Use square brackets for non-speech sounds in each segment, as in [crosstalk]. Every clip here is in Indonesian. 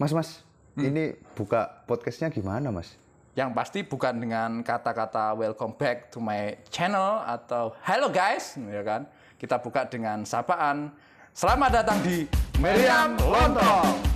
Mas, Mas, ini buka podcastnya gimana, Mas? Yang pasti bukan dengan kata-kata welcome back to my channel atau hello guys, ya kan? Kita buka dengan sapaan. Selamat datang di Meriam Lontong.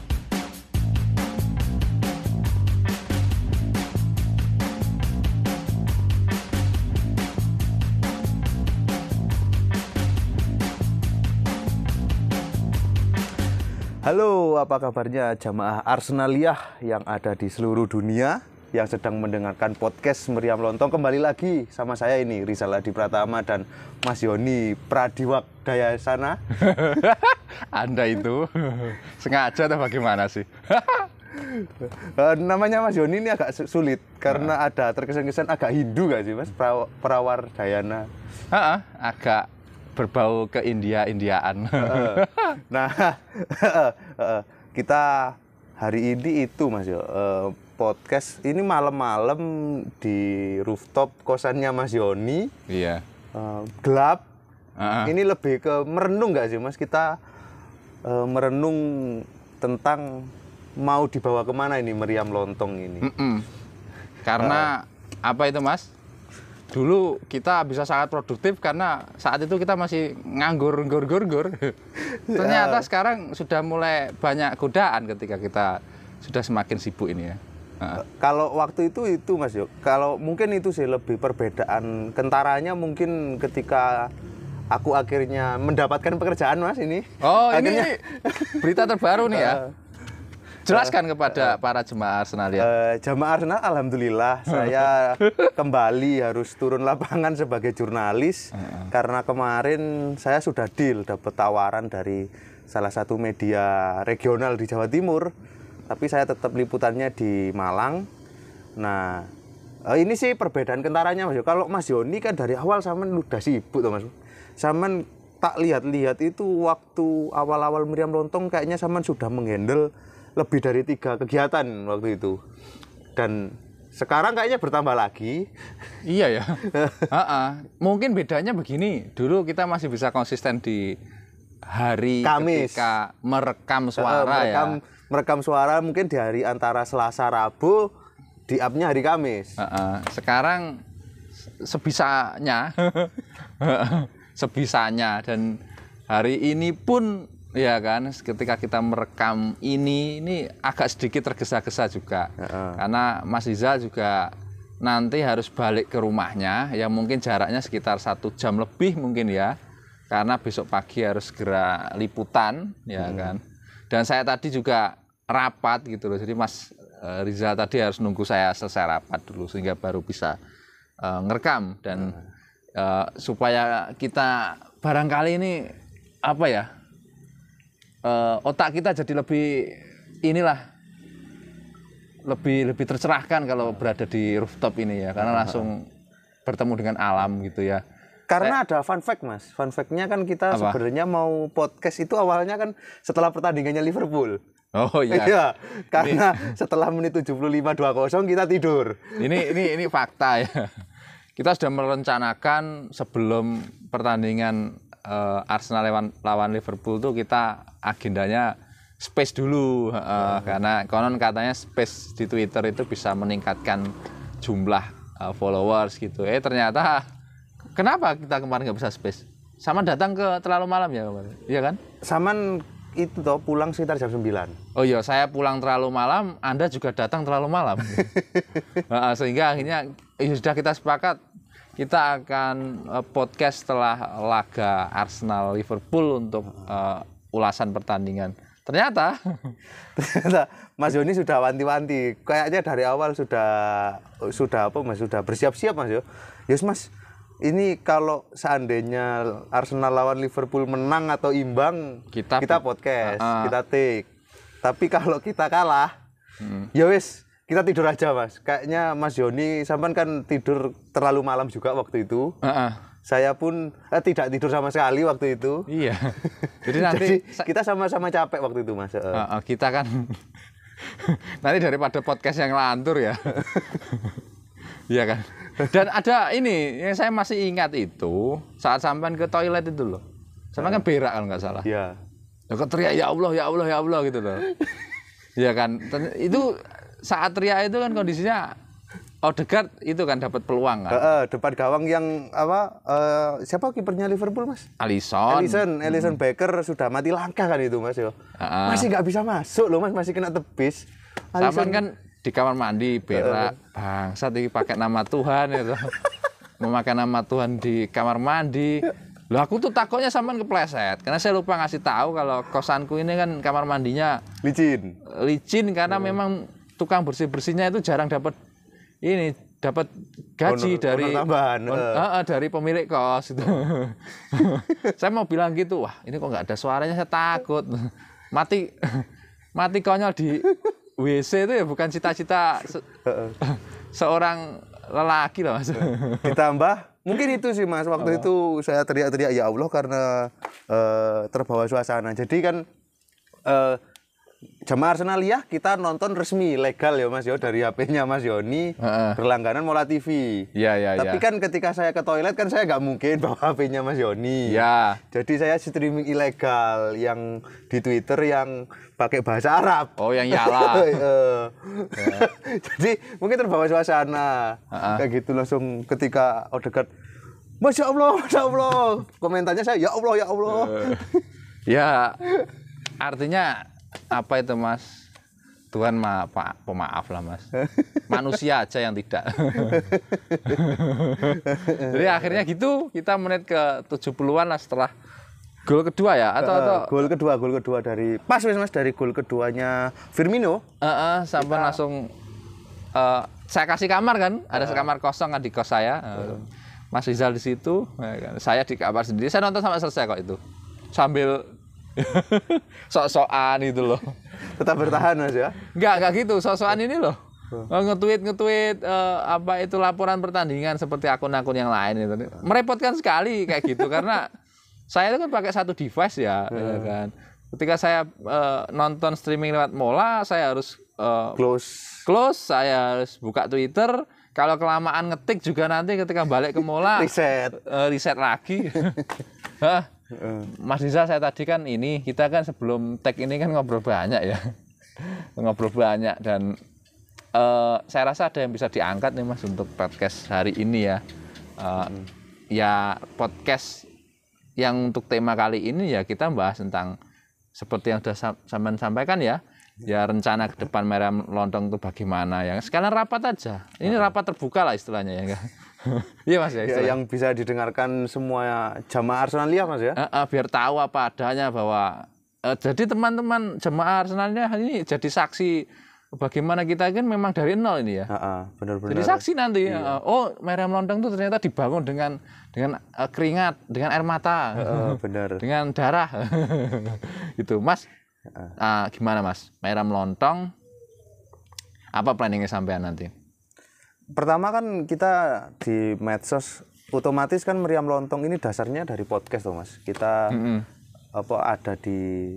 Halo, apa kabarnya jamaah Arsenaliah yang ada di seluruh dunia yang sedang mendengarkan podcast Meriam Lontong kembali lagi sama saya ini Rizal Adi Pratama dan Mas Yoni Pradiwakdaya sana. [laughs] Anda itu [laughs] sengaja atau bagaimana sih? [laughs] Eh, namanya Mas Yoni ini agak su- sulit karena ada terkesan-kesan agak Hindu gak sih Mas? Pra- Perawar Dayana. Ha-ha, agak berbau ke India-Indiaan. Nah, kita hari ini itu Mas Yo, eh, podcast ini malam-malam di rooftop kosannya Mas Yoni, Iya. eh, gelap. Ha-ha. Ini lebih ke merenung nggak sih Mas? Kita eh, merenung tentang mau dibawa ke mana ini meriam lontong ini. Mm-mm. Karena apa itu mas? Dulu kita bisa sangat produktif karena saat itu kita masih nganggur, nggur, nggur, nggur. [laughs] Ternyata sekarang sudah mulai banyak godaan ketika kita sudah semakin sibuk ini ya. Heeh. Kalau waktu itu itu Mas Yo, kalau mungkin itu sih lebih perbedaan kentaranya mungkin ketika aku akhirnya mendapatkan pekerjaan Mas ini. Oh Akhirnya- ini berita terbaru nih ya. [laughs] Jelaskan kepada para jemaah Arsenal ya. Eh, jamaah Arsenal alhamdulillah [laughs] saya kembali harus turun lapangan sebagai jurnalis karena kemarin saya sudah deal dapat tawaran dari salah satu media regional di Jawa Timur tapi saya tetap liputannya di Malang. Nah, eh, ini sih perbedaan kentaranya Mas. Kalau Mas Yoni kan dari awal sama udah sibuk tuh Mas. Saman tak lihat-lihat itu waktu awal-awal Meriam Lontong kayaknya Saman sudah menghandle lebih dari tiga kegiatan waktu itu. Dan sekarang kayaknya bertambah lagi. Iya ya. [laughs] Heeh. Mungkin bedanya begini. Dulu kita masih bisa konsisten di hari Kamis. ketika merekam suara merekam, ya. merekam suara mungkin di hari antara Selasa Rabu di upnya hari Kamis. Heeh. Sekarang se- sebisanya, [laughs] sebisanya dan hari ini pun ya kan ketika kita merekam ini ini agak sedikit tergesa-gesa juga. Karena Mas Iza juga nanti harus balik ke rumahnya yang mungkin jaraknya sekitar satu jam lebih mungkin ya. Karena besok pagi harus segera liputan ya kan. Dan saya tadi juga rapat gitu loh. Jadi Mas eh, Rizal tadi harus nunggu saya selesai rapat dulu sehingga baru bisa eh, ngerekam. Dan eh, supaya kita barangkali ini apa ya eh, otak kita jadi lebih inilah lebih lebih tercerahkan kalau berada di rooftop ini ya karena langsung bertemu dengan alam gitu ya Karena ada fun fact mas, fun fact-nya kan kita Apa? sebenarnya mau podcast itu awalnya kan setelah pertandingannya Liverpool. oh iya Iya, karena setelah menit 75-20 kita tidur. ini ini ini fakta ya. Kita sudah merencanakan sebelum pertandingan eh, Arsenal lawan, lawan Liverpool tuh kita agendanya space dulu eh, karena konon katanya space di Twitter itu bisa meningkatkan jumlah eh, followers gitu. Eh ternyata kenapa kita kemarin nggak bisa space? Sama datang ke terlalu malam ya kemarin, iya kan? Saman itu toh pulang sekitar jam 9. Oh iya, saya pulang terlalu malam, Anda juga datang terlalu malam. [laughs] Nah, sehingga akhirnya ya sudah kita sepakat kita akan eh, podcast setelah laga Arsenal Liverpool untuk eh, ulasan pertandingan. Ternyata [laughs] Ternyata Mas Yoni sudah wanti-wanti. Kayaknya dari awal sudah sudah apa Mas sudah bersiap-siap Mas yo. Yes Mas, ini kalau seandainya Arsenal lawan Liverpool menang atau imbang, Kita- kita podcast, Ah, ah. kita take. Tapi kalau kita kalah, ya wis kita tidur aja Mas. Kayaknya Mas Yoni sampean kan tidur terlalu malam juga waktu itu. Heeh. Saya pun eh, tidak tidur sama sekali waktu itu. iya. [laughs] Jadi nanti Jadi kita sama-sama capek waktu itu Mas. Eh. Heeh, kita kan [laughs] nanti daripada podcast yang lantur ya. [laughs] Iya kan? Dan ada ini yang saya masih ingat itu saat sampean ke toilet itu loh. Sampean kan berak kalau nggak salah. Ya. Ya kok teriak ya Allah ya Allah ya Allah gitu loh. Iya kan. Itu saat teriak itu kan kondisinya Odegaard itu kan dapat peluang kan. Heeh, depan gawang yang apa eh, siapa kipernya Liverpool mas Alisson. Ellison Ellison Becker sudah mati langkah kan itu mas yo Heeh. masih nggak bisa masuk loh mas masih kena tepis Saman kan di kamar mandi berak bangsat iki pakai nama Tuhan itu. [laughs] Memakai nama Tuhan di kamar mandi. Loh aku tuh takutnya Saman kepleset karena saya lupa ngasih tahu kalau kosanku ini kan kamar mandinya licin licin karena memang tukang bersih-bersihnya itu jarang dapat ini dapat gaji Honor- dari honor tambahan. Ah, ah, dari pemilik kos itu. [laughs] saya mau bilang gitu, wah ini kok nggak ada suaranya saya takut. [laughs] Mati [laughs] mati konyol di WC itu ya bukan cita-cita se- seorang lelaki lah mas. ditambah mungkin itu sih mas waktu itu saya teriak-teriak ya Allah karena eh, terbawa suasana jadi kan eh, jamaah Arsenal ya kita nonton resmi legal ya mas yo dari HP-nya Mas Yoni Heeh. berlangganan Mola TV Iya iya tapi iya. kan ketika saya ke toilet kan saya nggak mungkin [laughs] bawa HP-nya Mas Yoni Ya. jadi saya streaming ilegal yang di Twitter yang pakai bahasa Arab Oh yang yala. Eh, [laughs] [laughs] Jadi mungkin terbawa suasana. Ha-ha. Kayak gitu langsung ketika Odegaard Masya Allah, Masya Allah. Komentarnya saya, ya Allah, ya Allah. Ya artinya apa itu mas? Tuhan ma pa- pemaaf lah mas. [laughs] Manusia aja yang tidak. [laughs] Jadi akhirnya gitu kita menit ke 70-an lah setelah gol kedua ya atau atau Eh, gol kedua, gol kedua dari pas Mas dari gol keduanya Firmino. Eh, eh, sampai langsung eh, saya kasih kamar kan, ada sekamar kosong kan di kos saya. Eh, Mas Rizal di situ, saya di kamar sendiri. Saya nonton sampai selesai kok itu, sambil sok-sokan itu loh. Tetap bertahan Mas ya. Enggak, enggak gitu. Sok-sokan ini loh. Oh, nge-tweet nge-tweet eh, apa itu laporan pertandingan seperti akun-akun yang lain itu. Merepotkan sekali kayak gitu karena saya itu kan pakai satu device ya, ya kan. Ketika saya eh, nonton streaming lewat Mola, saya harus eh, Close. close, saya harus buka Twitter. Kalau kelamaan ngetik juga nanti ketika balik ke Mola Reset. eh, reset lagi. [laughs] Hah? Mas Diza saya tadi kan ini kita kan sebelum tag ini kan ngobrol banyak ya. [laughs] ngobrol banyak dan eh, saya rasa ada yang bisa diangkat nih Mas untuk podcast hari ini ya. Eh, Ya podcast yang untuk tema kali ini ya kita bahas tentang seperti yang sudah sam- sampean sampaikan ya. Ya rencana ke depan merah lontong itu bagaimana ya. Sekalian rapat aja. Ini rapat terbuka lah istilahnya ya. [laughs] [laughs] Iya Mas ya. Ya, yang bisa didengarkan semua jamaah Arsenal ya Mas ya. Eh, eh, biar tahu apa adanya bahwa eh, jadi teman-teman jemaah Arsenalnya ini jadi saksi bagaimana kita kan memang dari nol ini ya. Heeh, benar-benar. Jadi saksi nanti. eh, oh, Merah Lontong itu ternyata dibangun dengan dengan eh, keringat, dengan air mata, Heeh, benar. dengan darah. [laughs] gitu, Mas. ah, gimana Mas? Merah Lontong apa planningnya sampean nanti? Pertama kan kita di medsos otomatis kan meriam lontong ini dasarnya dari podcast tuh Mas. Kita apa ada di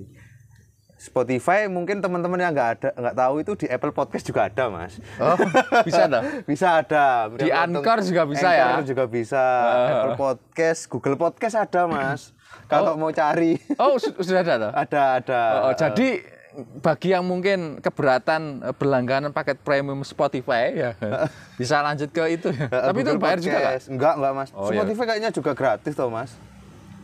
Spotify mungkin teman-teman yang nggak ada nggak tahu itu di Apple Podcast juga ada Mas. Oh, bisa dah. [laughs] bisa ada. Meriam Di Lontong- Anchor juga bisa ya? Anchor juga bisa. Apple Podcast, Google Podcast ada Mas. Kalau mau cari Oh, su- sudah ada ada ada. Oh, jadi bagi yang mungkin keberatan eh, berlangganan paket premium Spotify ya [laughs] bisa lanjut ke itu ya. Tapi itu Google bayar juga kan? Podcast. Enggak, enggak Mas. Oh, iya. Spotify kayaknya juga gratis toh Mas.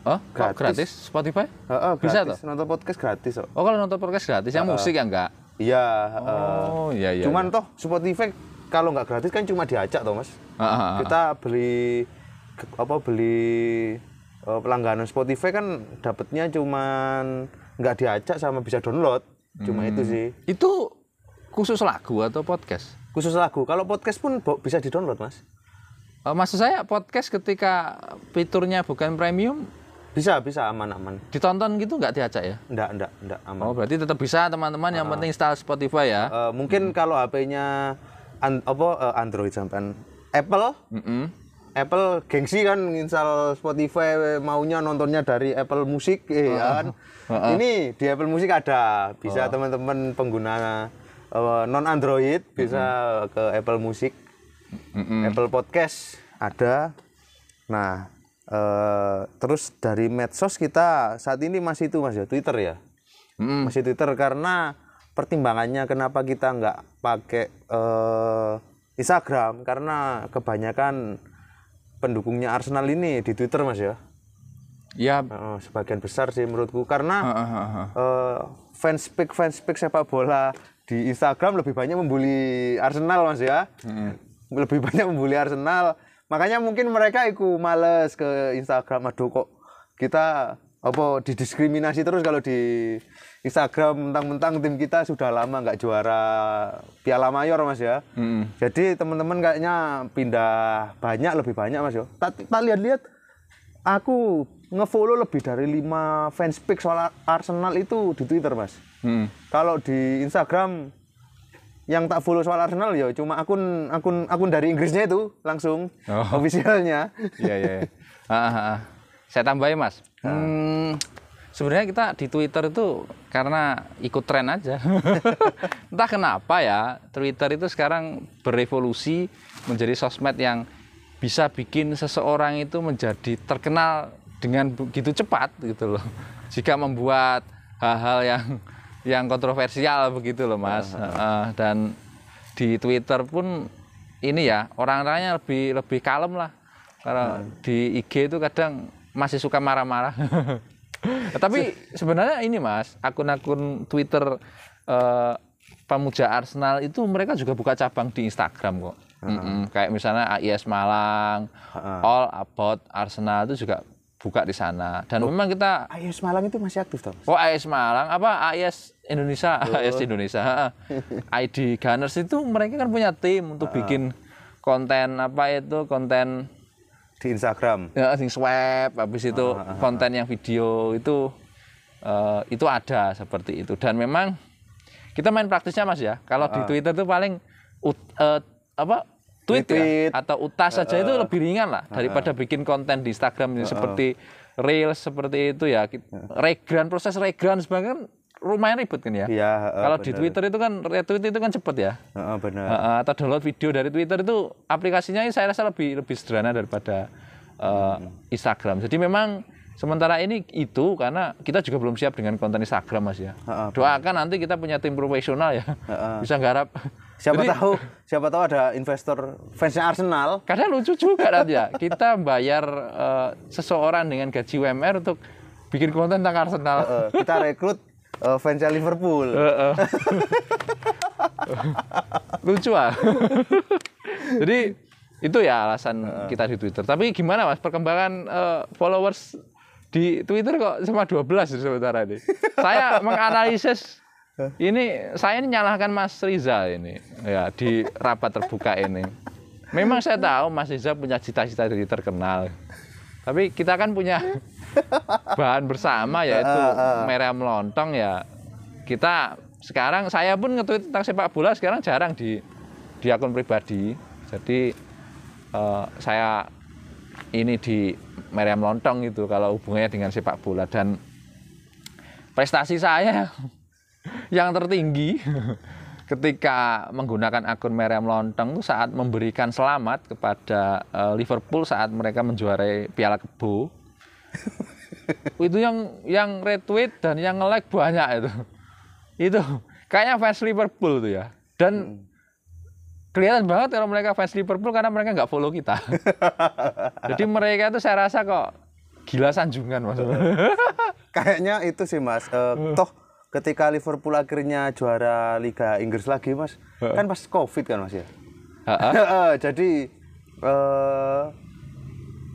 Oh, Gratis. gratis Spotify? Heeh, Bisa gratis. Nonton podcast gratis kok. Oh, kalau nonton podcast gratis, yang musik ya enggak? Iya, heeh. Oh, iya iya. Cuman toh Spotify kalau nggak gratis kan cuma diajak toh mas. Ah, ah, ah. Kita beli apa beli eh, pelangganan Spotify kan dapatnya cuman nggak diajak sama bisa download. Cuma itu sih. itu khusus lagu atau podcast? Khusus lagu. Kalau podcast pun bisa di-download mas. Eh, maksud saya podcast ketika fiturnya bukan premium Bisa, bisa aman-aman. ditonton gitu nggak diajak ya? Enggak, enggak, enggak aman. Oh, berarti tetap bisa teman-teman yang penting install Spotify ya. Eh, mungkin kalau HP-nya an- apa eh, Android sampean Apple Mm-mm. Apple gengsi kan install Spotify maunya nontonnya dari Apple Music eh, ya kan. Ini di Apple Music ada. Bisa teman-teman pengguna non Android bisa ke Apple Music. Apple Podcast ada. Nah, eh, terus dari medsos kita saat ini masih itu Mas ya, Twitter ya. Mm-mm. Masih Twitter karena pertimbangannya kenapa kita nggak pakai eh, Instagram karena kebanyakan pendukungnya Arsenal ini di Twitter mas ya? Ya, Eh, sebagian besar sih menurutku. Karena heeh, heeh, heeh. eh, fans pick fans pick sepak bola di Instagram lebih banyak membuli Arsenal mas ya? Lebih banyak membuli Arsenal. Makanya mungkin mereka ikut males ke Instagram aduh kok kita apa didiskriminasi terus kalau di Instagram mentang-mentang tim kita sudah lama nggak juara Piala Mayor mas ya Mm-mm. jadi teman-teman kayaknya pindah banyak lebih banyak mas yo tak lihat-lihat aku ngefollow lebih dari 5 fans pick soal Arsenal itu di Twitter mas Mm. kalau di Instagram yang tak follow soal Arsenal ya cuma akun akun akun dari Inggrisnya itu langsung Oh. [laughs] ofisialnya Iya, iya. iya. Ah, ah, ah. Saya tambahin, Mas. Hmm, sebenarnya kita di Twitter itu karena ikut tren aja. [laughs] Entah kenapa ya, Twitter itu sekarang berevolusi menjadi sosmed yang bisa bikin seseorang itu menjadi terkenal dengan begitu cepat gitu loh. [laughs] Jika membuat hal-hal yang yang kontroversial begitu loh, Mas. Heeh, dan di Twitter pun ini ya orang-orangnya lebih lebih kalem lah kalau di IG itu kadang masih suka marah-marah [laughs] [laughs] tapi sebenarnya ini mas akun-akun Twitter eh, pemuja Arsenal itu mereka juga buka cabang di Instagram kok. Mm-mm. kayak misalnya AIS Malang All About Arsenal itu juga buka di sana. Dan memang kita Ayo Malang itu masih aktif toh Oh AIS Malang. Apa? AIS Indonesia. AIS [laughs] Indonesia. [laughs] ID Gunners itu mereka kan punya tim untuk bikin konten apa itu konten di Instagram. Ya sing swab habis itu konten yang video itu eh, itu ada seperti itu. Dan memang kita main praktisnya mas ya. Kalau di Twitter itu paling ut- eh, apa tweet, ya, Retweet. atau utas saja itu lebih ringan lah daripada bikin konten di Instagram yang seperti reels seperti itu ya. Regran proses regran sebagainya kan lumayan ribet kan ya Iya, heeh, kalau di. Twitter itu kan retweet itu kan cepet ya Heeh, benar Uh, atau download video dari Twitter itu aplikasinya saya rasa lebih lebih sederhana daripada uh, Instagram. Jadi memang sementara ini itu karena kita juga belum siap dengan konten Instagram mas ya. Heeh, Doakan nanti kita punya tim profesional ya, bisa garap. siapa Jadi, tahu siapa tahu ada investor fansnya Arsenal Kadang lucu juga nanti ya, kita bayar uh, seseorang dengan gaji UMR untuk bikin konten tentang Arsenal. Eh, kita rekrut eh, fansnya Liverpool. Heeh. [laughs] lucu ah. Jadi itu ya alasan kita di Twitter. Tapi gimana mas perkembangan eh, followers di Twitter kok cuma 12 sementara ini? Saya [laughs] menganalisis ini saya ini nyalahkan Mas Riza ini ya di rapat terbuka ini. Memang saya tahu Mas Riza punya cita-cita jadi terkenal. Tapi kita kan punya [laughs] bahan bersama yaitu merah melontong ya. Kita sekarang saya pun nge-tweet tentang sepak bola sekarang jarang di di akun pribadi. Jadi eh, saya ini di merah melontong gitu kalau hubungannya dengan sepak bola. Dan prestasi saya [laughs] yang tertinggi [laughs] ketika menggunakan akun merah melontong itu saat memberikan selamat kepada eh, Liverpool saat mereka menjuarai Piala Kebo [laughs] itu yang yang retweet dan yang nge-like banyak itu. Itu kayaknya fans Liverpool tuh ya. Dan kelihatan banget kalau mereka fans Liverpool karena mereka nggak follow kita. [laughs] Jadi mereka itu saya rasa kok gila sanjungan maksudnya [laughs] kayaknya itu sih mas. Eh, toh ketika Liverpool akhirnya juara Liga Inggris lagi mas kan pas covid kan mas ya? Jadi eh,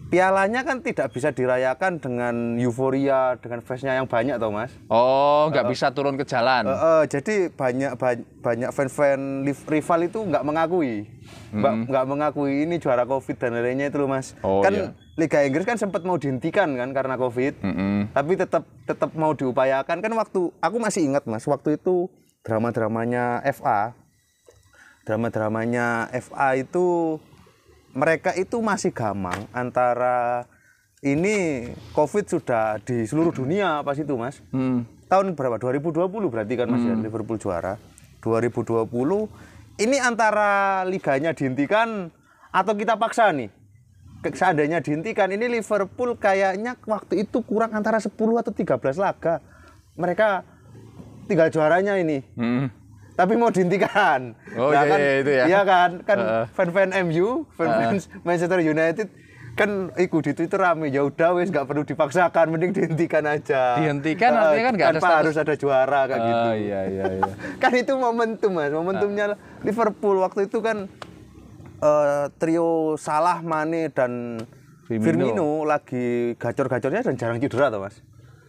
pialanya kan tidak bisa dirayakan dengan euforia dengan fansnya yang banyak toh mas. Oh nggak bisa turun ke jalan? Eh, eh, jadi banyak banyak, banyak fan-fan rival itu nggak mengakui. Nggak nggak mengakui ini juara covid dan lainnya itu loh mas. Oh, kan iya. Liga Inggris kan sempat mau dihentikan kan karena covid. Mm-mm. tapi tetap tetap mau diupayakan. Kan waktu aku masih ingat mas waktu itu drama dramanya FA drama dramanya FA itu mereka itu masih gamang antara ini covid sudah di seluruh dunia pas itu mas Hmm. tahun berapa 2020 berarti kan mas ya Liverpool juara 2020 ini antara liganya dihentikan atau kita paksa nih seandainya dihentikan ini Liverpool kayaknya waktu itu kurang antara 10 atau 13 laga mereka tinggal juaranya ini. Hmm. Tapi mau dihentikan. Oh, iya, kan, iya, itu ya. Iya kan? Kan Heeh. fan-fan MU, fan-fan Manchester United kan ikut di Twitter rame ya udah wes nggak perlu dipaksakan mending dihentikan aja Dihentikan Heeh, artinya kan nggak ada tanpa status- harus ada juara kayak gitu Oh iya iya iya. [laughs] kan itu momentum mas momentumnya Liverpool waktu itu kan eh, trio Salah Mane dan Firmino. Firmino, lagi gacor-gacornya dan jarang cedera tuh mas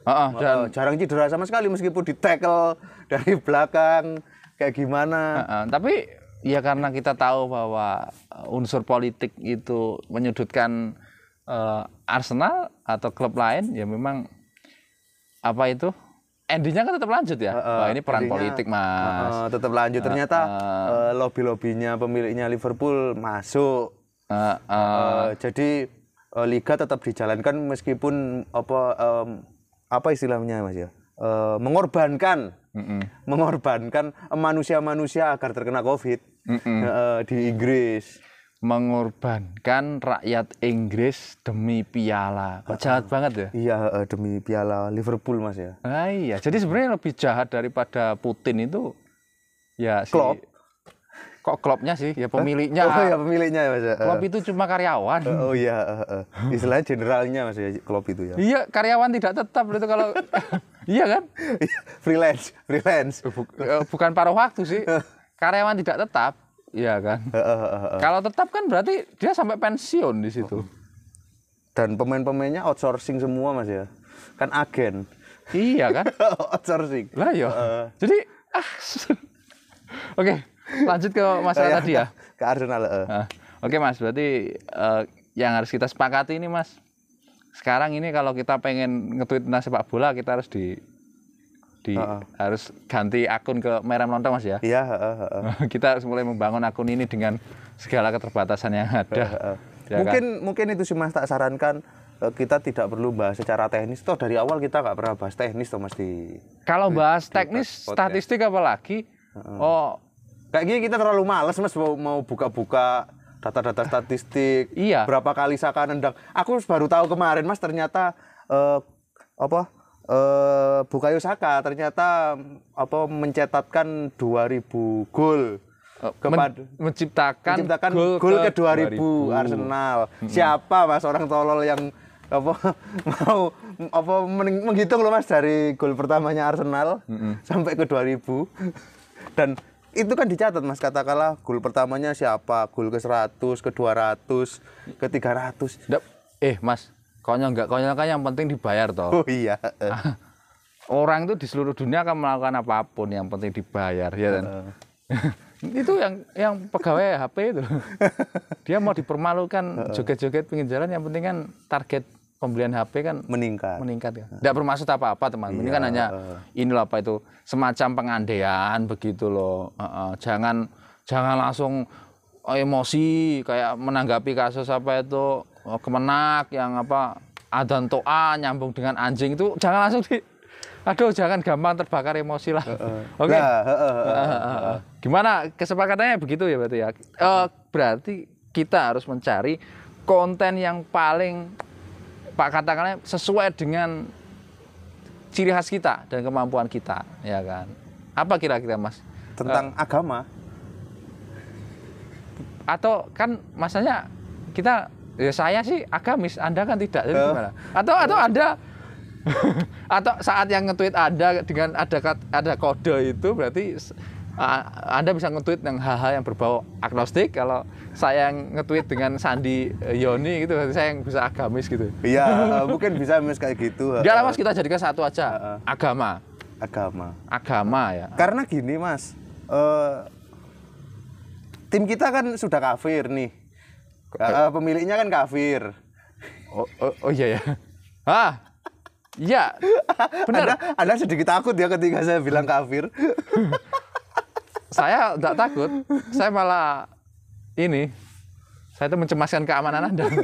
Heeh, dan Eh, jarang cedera sama sekali meskipun di tackle dari belakang kayak gimana? Heeh, tapi ya karena kita tahu bahwa uh, unsur politik itu menyudutkan uh, Arsenal atau klub lain ya memang apa itu? Endingnya kan tetap lanjut ya. Wah ini peran politik mas. eh, tetap lanjut. Ternyata eh, lobby-lobbynya pemiliknya Liverpool masuk. Eh, eh, Eh, jadi eh, liga tetap dijalankan meskipun apa em, apa istilahnya mas ya? Eh, mengorbankan mm-mm. mengorbankan manusia-manusia agar terkena covid Mm-mm. Eh, di Inggris mengorbankan rakyat Inggris demi piala. Kok jahat banget ya? iya eh, demi piala Liverpool mas ya Ah, iya, jadi sebenarnya lebih jahat daripada Putin itu ya si Klopp. Kok klubnya sih? Ya pemiliknya. oh ya pemiliknya ya mas ya Eh, Klub itu cuma karyawan. eh, oh iya eh, eh. istilahnya generalnya mas ya klub itu ya Iya, karyawan tidak tetap itu kalau [laughs] iya kan? freelance freelance Buk- eh, bukan paruh waktu sih. Karyawan tidak tetap, iya kan? Eh, eh, eh, eh. Kalau tetap kan berarti dia sampai pensiun di situ. dan pemain-pemainnya outsourcing semua mas ya kan agen Iya kan? [laughs] outsourcing Lah ya. Eh. Jadi ah. [laughs] Oke, lanjut ke masalah Ya, tadi ya. ke Arsenal. Nah, Oke Mas, berarti eh, yang harus kita sepakati ini Mas. Sekarang ini kalau kita pengen nge-tweet tentang sepak bola kita harus di di harus ganti akun ke merah melontong Mas ya. iya eh, eh. [laughs] kita harus mulai membangun akun ini dengan segala keterbatasan yang ada. Ya kan? mungkin mungkin itu sih mas tak sarankan eh, kita tidak perlu bahas secara teknis toh dari awal kita nggak pernah bahas teknis toh mas di Kalau bahas teknis, statistik apalagi, oh kayak gini kita terlalu males mas mau mau buka-buka data-data statistik Iya. berapa kali Saka nendang aku baru tahu kemarin mas ternyata eh, apa eh Bukayo Saka ternyata apa mencetakkan 2000 gol men- kepada menciptakan, menciptakan gol, gol ke ke 2000 Arsenal. Siapa Mas orang tolol yang apa [laughs] mau apa men- menghitung loh Mas dari gol pertamanya Arsenal sampai ke 2000 dan itu kan dicatat Mas katakanlah gol pertamanya siapa, gol ke 100, ke 200, ke 300. Nggak- eh Mas, konyol nggak konyol kan yang penting dibayar toh. Oh iya. eh. Orang itu di seluruh dunia akan melakukan apa pun yang penting dibayar, ya kan? [laughs] itu yang yang pegawai HP itu. [laughs] Dia mau dipermalukan joget-joget pinggir jalan yang penting kan target pembelian HP kan meningkat. meningkat ya. Tidak bermaksud apa-apa teman. Ini kan hanya inilah apa itu semacam pengandaian begitu loh. Heeh, jangan jangan langsung emosi kayak menanggapi kasus apa itu oh, kemenak yang apa adan toa nyambung dengan anjing itu jangan langsung di aduh jangan gampang terbakar emosi lah. [laughs] Oke. Lah, heeh, heeh. Heeh, heeh. Gimana kesepakatannya begitu ya berarti ya? Eh, berarti kita harus mencari konten yang paling Pak katakannya sesuai dengan ciri khas kita dan kemampuan kita, ya kan? Apa kira-kira Mas? Tentang agama. Atau kan masanya kita ya saya sih agamis, Anda kan tidak. Jadi gimana? Atau atau Anda [laughs] atau saat yang nge-tweet Anda dengan ada ada kode itu berarti uh, Anda bisa nge-tweet yang hal-hal yang berbau agnostik kalau saya yang nge-tweet dengan Sandi eh, Yoni gitu berarti saya yang bisa agamis gitu. Iya, eh, mungkin bisa Mas kayak gitu. Enggak lah Mas kita jadikan satu aja. Agama. Agama. Agama ya. Karena gini mas, eh, tim kita kan sudah kafir nih, Eh, pemiliknya kan kafir. Oh, oh, oh iya ya. Ah. Iya. [laughs] Benar. Anda, anda sedikit takut ya ketika saya bilang kafir. [laughs] saya enggak takut. Saya malah ini saya itu mencemaskan keamanan Anda. [laughs]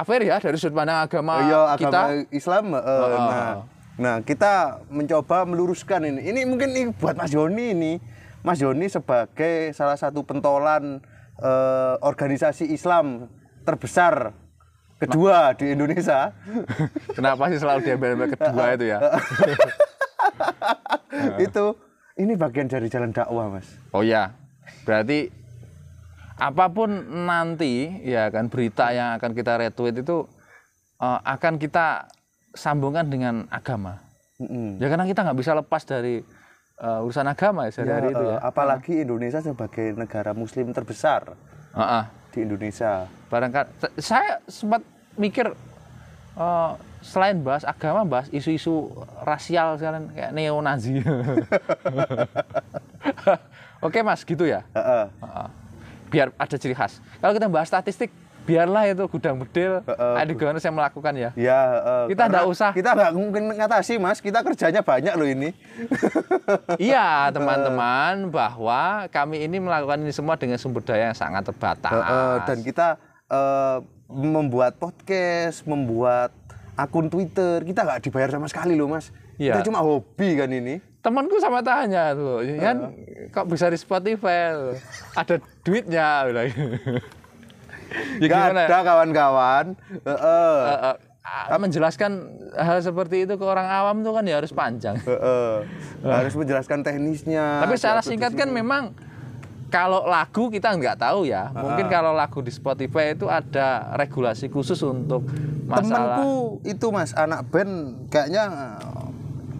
Kafir ya dari sudut pandang agama Iya, kita. agama Islam. eh, nah, nah, kita mencoba meluruskan ini. Ini mungkin ini buat Mas Joni ini. Mas Joni sebagai salah satu pentolan eh, organisasi Islam terbesar kedua di Indonesia. [laughs] Kenapa sih selalu diambil kedua itu ya? [laughs] itu ini bagian dari jalan dakwah, Mas. Oh ya, berarti apa pun nanti ya kan berita yang akan kita retweet itu eh, akan kita sambungkan dengan agama. Mm-mm. Ya karena kita nggak bisa lepas dari eh, urusan agama ya sehari-hari itu Eh, ya. apalagi Indonesia sebagai negara muslim terbesar Heeh. di Indonesia. barangkali saya sempat mikir eh, selain bahas agama bahas isu-isu rasial sekalian kayak neo-nazi. [laughs] Oke mas, gitu ya. Heeh. Heeh. biar ada ciri khas. Kalau kita bahas statistik, biarlah itu gudang bedil, Heeh. adeganus yang melakukan ya. Ya, heeh. Kita nggak usah. Kita nggak mungkin ngatasi, Mas. Kita kerjanya banyak loh ini. [laughs] iya teman-teman, bahwa kami ini melakukan ini semua dengan sumber daya yang sangat terbatas. Heeh, dan kita eh, membuat podcast, membuat akun Twitter, kita nggak dibayar sama sekali loh, Mas. Iya. Kita cuma hobi kan ini. Temanku sama tanya tuh, ya kan kok bisa di Spotify? Ada duitnya bilang. ya gimana? ada kawan-kawan. Heeh. Eh, eh, ah, menjelaskan hal seperti itu ke orang awam tuh kan ya harus panjang. Heeh. Harus menjelaskan teknisnya. Tapi secara singkat kan memang kalau lagu kita nggak tahu ya. Mungkin kalau lagu di Spotify itu ada regulasi khusus untuk masalah. temanku itu mas anak band kayaknya eh,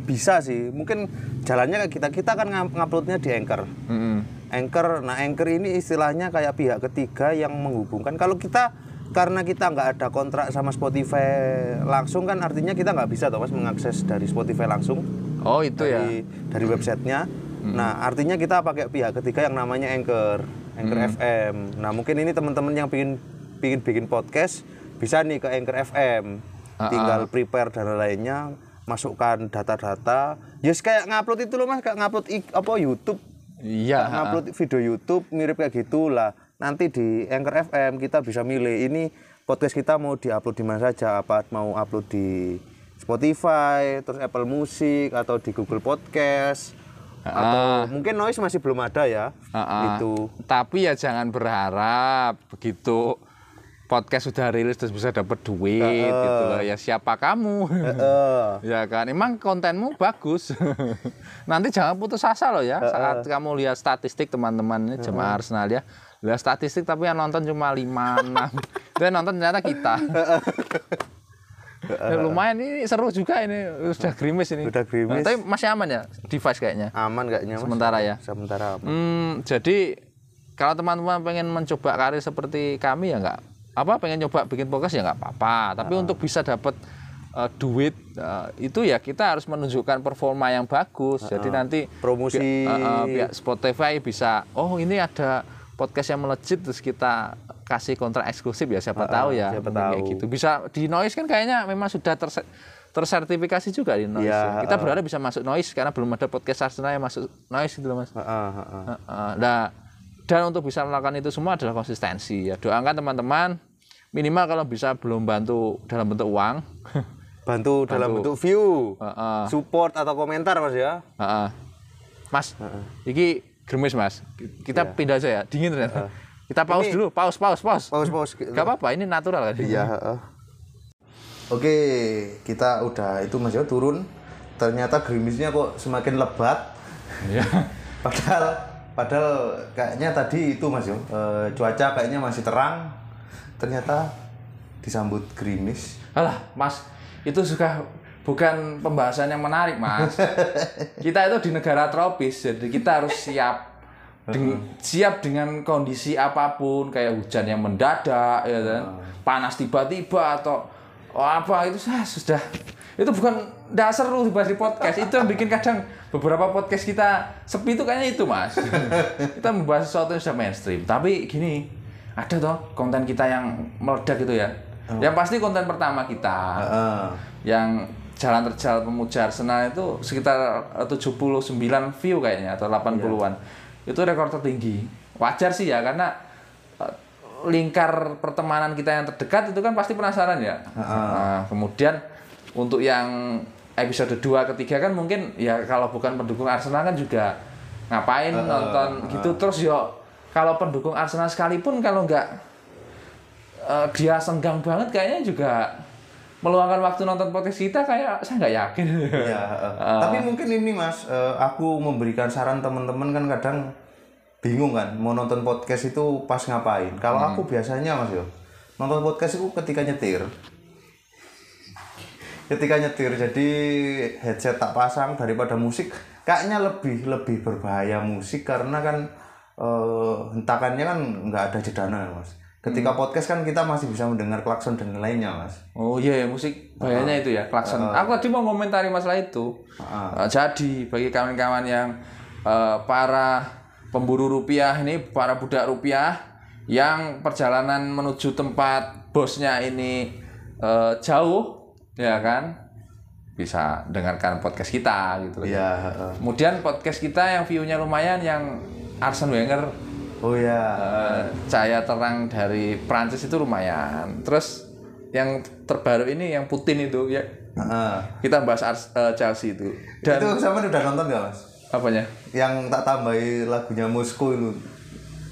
bisa sih mungkin jalannya kayak kita kita kan nguploadnya di anchor Mm-mm. anchor nah anchor ini istilahnya kayak pihak ketiga yang menghubungkan kalau kita karena kita nggak ada kontrak sama Spotify langsung kan artinya kita nggak bisa toh mas mengakses dari Spotify langsung Oh itu ya. dari dari websitenya nah artinya kita pakai pihak ketiga yang namanya anchor anchor FM nah mungkin ini teman-teman yang pingin pingin bikin podcast bisa nih ke anchor FM tinggal prepare dan lainnya masukkan data-data. Ya kayak ngupload itu loh mas. Kayak ngupload apa YouTube? Iya. Kayak ngupload video YouTube mirip kayak gitulah. Nanti di anchor FM kita bisa milih ini podcast kita mau diupload di mana saja? Apa mau upload di Spotify terus Apple Music atau di Google Podcast atau mungkin noise masih belum ada ya Ah, ah. itu Tapi ya jangan berharap begitu podcast sudah rilis terus bisa dapat duit gitu loh. Ya siapa kamu? Heeh. [laughs] ya kan, emang kontenmu bagus. [laughs] Nanti jangan putus asa loh ya saat kamu lihat statistik teman-teman ini jemaah Arsenal ya. Lihat statistik tapi yang nonton cuma 5 6. Dan nonton ternyata kita. [laughs] Ya, lumayan ini seru juga ini sudah gerimis ini. Sudah gerimis. Tapi masih aman ya device kayaknya. aman kayaknya Mas. Sementara ya. sementara aman. Hmm, jadi kalau teman-teman pengen mencoba karir seperti kami ya nggak apa pengen coba bikin podcast ya nggak apa-apa. Tapi untuk bisa dapat eh, duit eh, itu ya kita harus menunjukkan performa yang bagus. Jadi nanti Promosi. pi- eh, eh, pihak Spotify bisa oh ini ada podcast yang melejit terus kita kasih kontrak eksklusif ya siapa tahu ya siapa mungkin kayak tahu. gitu. Bisa di noise kan kayaknya memang sudah terse- tersertifikasi juga di noise. Iya, ya. Kita berharap bisa masuk noise karena belum ada podcast Arsenal yang masuk noise gitu loh Mas. Heeh, heeh. Heeh. Nah, dan untuk bisa melakukan itu semua adalah konsistensi. Ya, doakan teman-teman minimal kalau bisa belum bantu dalam bentuk uang. [laughs] bantu dalam bentuk view Heeh. support atau komentar mas ya Heeh. Mas, iki germis Mas. Kita pindah aja ya. Dingin ternyata. Kita pause Ini- dulu, pause, pause, pause. pause pause Gak apa-apa, ini natural kan. Iya. heeh. Oke, kita udah itu Mas Yo turun. Ternyata gerimisnya kok semakin lebat. Iya. [laughs] Padahal padahal kayaknya tadi itu Mas Yo, eh, cuaca kayaknya masih terang. Ternyata disambut gerimis. Alah, Mas, itu suka bukan pembahasan yang menarik, Mas. [laughs] kita itu di negara tropis, jadi kita harus siap Deng- siap dengan kondisi apa pun, kayak hujan yang mendadak, ya kan, panas tiba-tiba atau oh, apa itu saya sudah. Itu bukan nggak seru dibahas di podcast. Itu yang bikin kadang beberapa podcast kita sepi itu kayaknya itu mas. [laughs] Kita membahas sesuatu yang sudah mainstream. Tapi gini ada toh konten kita yang meledak gitu ya. Yang pasti konten pertama kita Heeh. yang jalan terjal pemuja Arsenal itu sekitar eh, 79 view kayaknya atau 80-an. Itu rekor tertinggi. Wajar sih ya karena eh, lingkar pertemanan kita yang terdekat itu kan pasti penasaran ya. Nah, kemudian untuk yang episode 2 ketiga kan mungkin ya kalau bukan pendukung Arsenal kan juga ngapain nonton gitu terus yo kalau pendukung Arsenal sekalipun kalau nggak eh, dia senggang banget kayaknya juga meluangkan waktu nonton podcast kita kayak saya nggak yakin. [laughs] Ya, eh. tapi mungkin ini mas, eh, aku memberikan saran teman-teman kan kadang bingung kan mau nonton podcast itu pas ngapain. Kalau aku biasanya mas yo nonton podcast itu ketika nyetir. Ketika nyetir, jadi headset tak pasang daripada musik, kayaknya lebih lebih berbahaya musik karena kan eh, hentakannya kan nggak ada jedana mas. Ketika podcast kan kita masih bisa mendengar klakson dan lainnya mas. Oh iya ya, musik bahayanya itu ya klakson. Aku tadi mau komentari masalah itu. Eh, jadi bagi kawan-kawan yang eh, para pemburu rupiah ini, para budak rupiah yang perjalanan menuju tempat bosnya ini eh, jauh, ya kan? Bisa dengarkan podcast kita gitu. loh. Iya. heeh. Kemudian podcast kita yang view-nya lumayan yang Arsene Wenger Oh ya. eh, cahaya terang dari Prancis itu lumayan. Terus yang terbaru ini yang Putin itu ya Heeh. kita bahas Ars- eh, Chelsea itu dan itu sama udah nonton gak mas? apanya? Yang tak tambahi lagunya Moskow itu.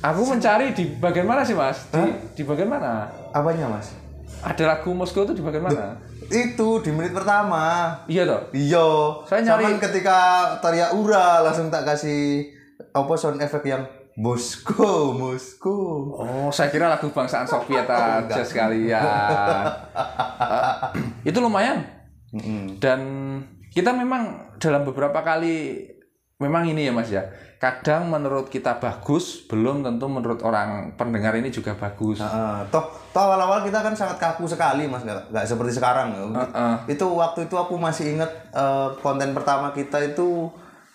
Aku mencari di bagian mana sih mas? Di, di bagian mana? Apanya mas? Ada lagu Moskow itu di bagian mana? Itu di menit pertama. Iya toh. Iya. Saya nyari- Cuman ketika teriak ura langsung tak kasih apa sound effect yang Moskow, Moskow. Oh, saya kira lagu bangsaan Soviet [laughs] aja sekalian. [laughs] Eh, itu lumayan. Dan kita memang dalam beberapa kali memang ini ya Mas ya. Kadang menurut kita bagus, belum tentu menurut orang pendengar ini juga bagus. Heeh. toh, toh awal-awal kita kan sangat kaku sekali mas, nggak nggak seperti sekarang. Heeh. Itu waktu itu aku masih inget eh, konten pertama kita itu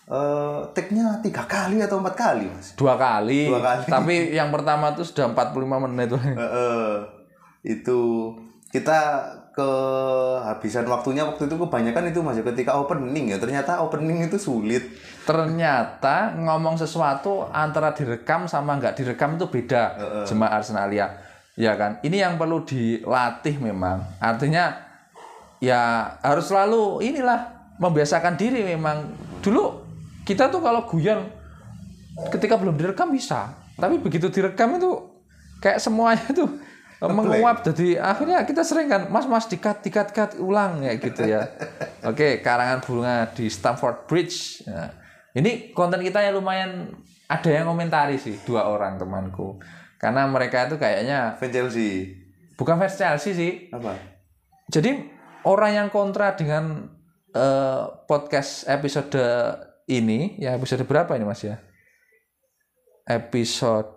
eh take-nya tiga kali atau empat kali mas. Dua kali. Dua kali. Tapi yang pertama tuh sudah 45 menit. Heeh. itu kita kehabisan waktunya waktu itu kebanyakan itu masih ketika opening ya ternyata opening itu sulit Ternyata ngomong sesuatu antara direkam sama nggak direkam itu beda. Jemaah Arsenalia. Ya kan? Ini yang perlu dilatih memang. Artinya ya harus selalu inilah membiasakan diri memang. Dulu kita tuh kalau guyon ketika belum direkam bisa. Tapi begitu direkam itu kayak semuanya tuh menguap. Jadi akhirnya kita sering kan mas mas dikat dikat kat ulang ya gitu ya. [laughs] Oke karangan bunga di Stamford Bridge. Nah, ini konten kita yang lumayan ada yang komentari sih dua orang temanku. Karena mereka itu kayaknya Chelsea. Bukan fans Chelsea sih. Apa? Jadi orang yang kontra dengan eh, podcast episode ini ya episode berapa ini mas ya? Episode